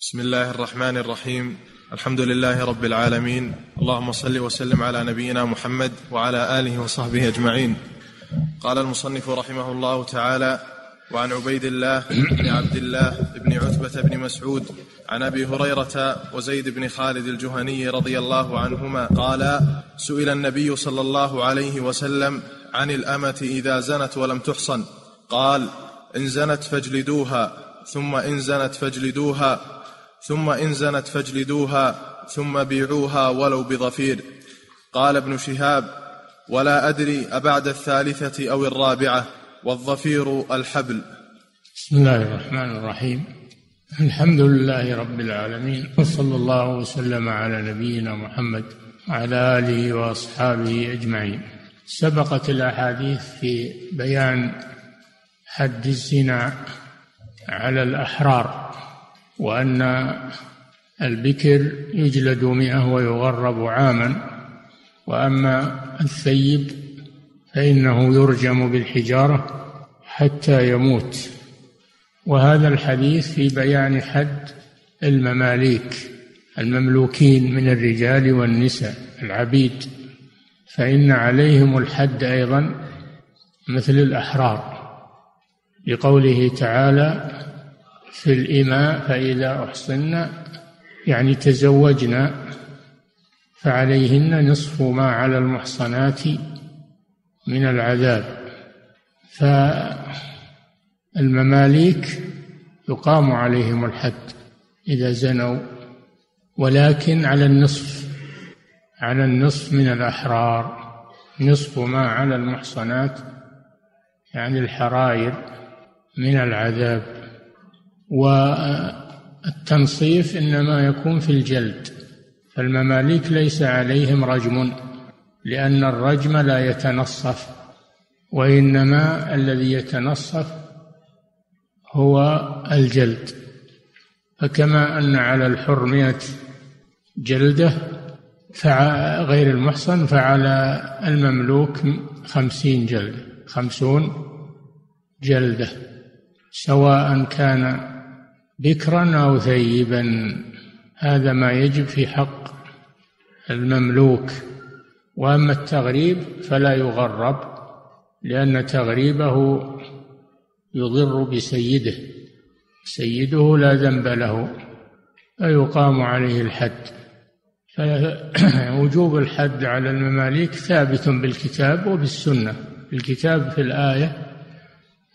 بسم الله الرحمن الرحيم. الحمد لله رب العالمين. اللهم صل وسلم على نبينا محمد وعلى آله وصحبه أجمعين. قال المصنف رحمه الله تعالى وعن عبيد الله بن عبد الله بن عتبة بن مسعود عن أبي هريرة وزيد بن خالد الجهني رضي الله عنهما قال سئل النبي صلى الله عليه وسلم عن الأمة إذا زنت ولم تحصن. قال إن زنت فاجلدوها ثم إن زنت فاجلدوها ثم إن زنت فاجلدوها ثم بيعوها ولو بظفير قال ابن شهاب ولا أدري أبعد الثالثة أو الرابعة والظفير الحبل. بسم الله الرحمن الرحيم. الحمد لله رب العالمين وصلى الله وسلم على نبينا محمد وعلى آله وأصحابه أجمعين. سبقت الأحاديث في بيان حد الزنا على الأحرار. وأن البكر يجلد مئة ويغرب عاما وأما الثيب فإنه يرجم بالحجارة حتى يموت. وهذا الحديث في بيان حد المماليك المملوكين من الرجال والنساء العبيد. فإن عليهم الحد أيضا مثل الأحرار لقوله تعالى في الإماء فإذا أحصن يعني تزوجنا فعليهن نصف ما على المحصنات من العذاب. فالمماليك يقام عليهم الحد إذا زنوا ولكن على النصف على النصف من الأحرار نصف ما على المحصنات يعني الحرائر من العذاب. والتنصيف إنما يكون في الجلد فالمماليك ليس عليهم رجم لأن الرجم لا يتنصف وإنما الذي يتنصف هو الجلد. فكما أن على الحر مئة جلدة غير المحصن فعلى المملوك خمسين جلدة خمسون جلدة سواء كان بكرا أو ثيبا هذا ما يجب في حق المملوك. وأما التغريب فلا يغرب لأن تغريبه يضر بسيده سيده لا ذنب له فيقام عليه الحد. فوجوب الحد على المماليك ثابت بالكتاب وبالسنة. الكتاب في الآية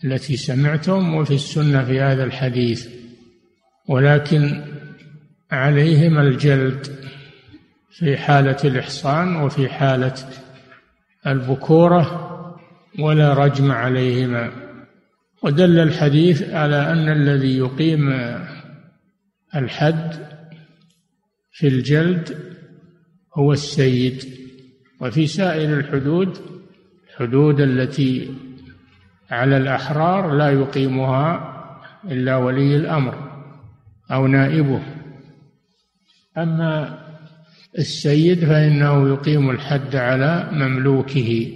التي سمعتم وفي السنة في هذا الحديث. ولكن عليهما الجلد في حالة الإحصان وفي حالة البكورة ولا رجم عليهما. ودل الحديث على أن الذي يقيم الحد في الجلد هو السيد وفي سائر الحدود الحدود التي على الأحرار لا يقيمها إلا ولي الأمر. أو نائبه. أما السيد فإنه يقيم الحد على مملوكه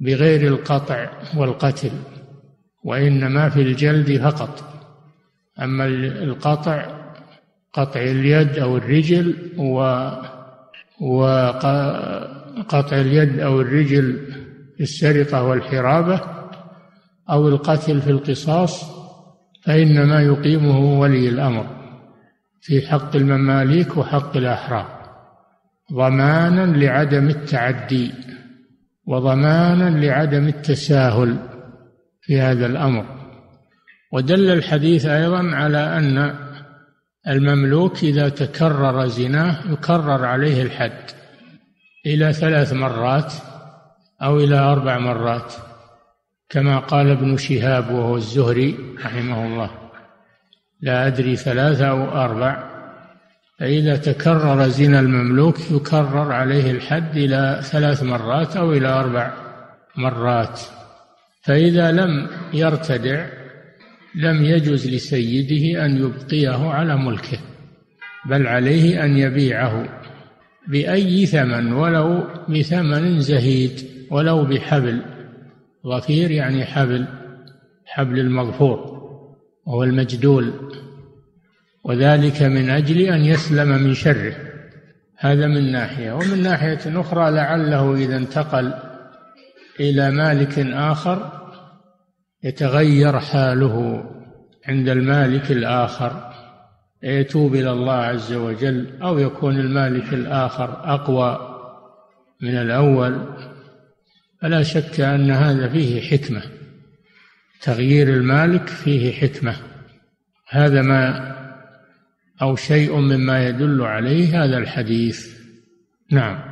بغير القطع والقتل وإنما في الجلد فقط. أما القطع قطع اليد أو الرجل و وقطع اليد أو الرجل في السرقة والحرابة أو القتل في القصاص فإنما يقيمه ولي الأمر في حق المماليك وحق الأحرار ضمانا لعدم التعدي وضمانا لعدم التساهل في هذا الأمر. ودل الحديث أيضا على أن المملوك إذا تكرر زناه يكرر عليه الحد إلى ثلاث مرات أو إلى أربع مرات. كما قال ابن شهاب وهو الزهري رحمه الله. لا أدري ثلاثة أو أربع. فإذا تكرر زنا المملوك يكرر عليه الحد إلى ثلاث مرات أو إلى أربع مرات. فإذا لم يرتدع لم يجوز لسيده أن يبقيه على ملكه بل عليه أن يبيعه بأي ثمن ولو بثمن زهيد ولو بحبل. ظفير يعني حبل حبل المظفور وهو المجدول وذلك من أجل أن يسلم من شره. هذا من ناحية. ومن ناحية أخرى لعله إذا انتقل إلى مالك آخر يتغير حاله عند المالك الآخر يتوب إلى الله عز وجل أو يكون المالك الآخر أقوى من الأول. فلا شك أن هذا فيه حكمة. تغيير المالك فيه حكمة. هذا ما أو شيء مما يدل عليه هذا الحديث. نعم.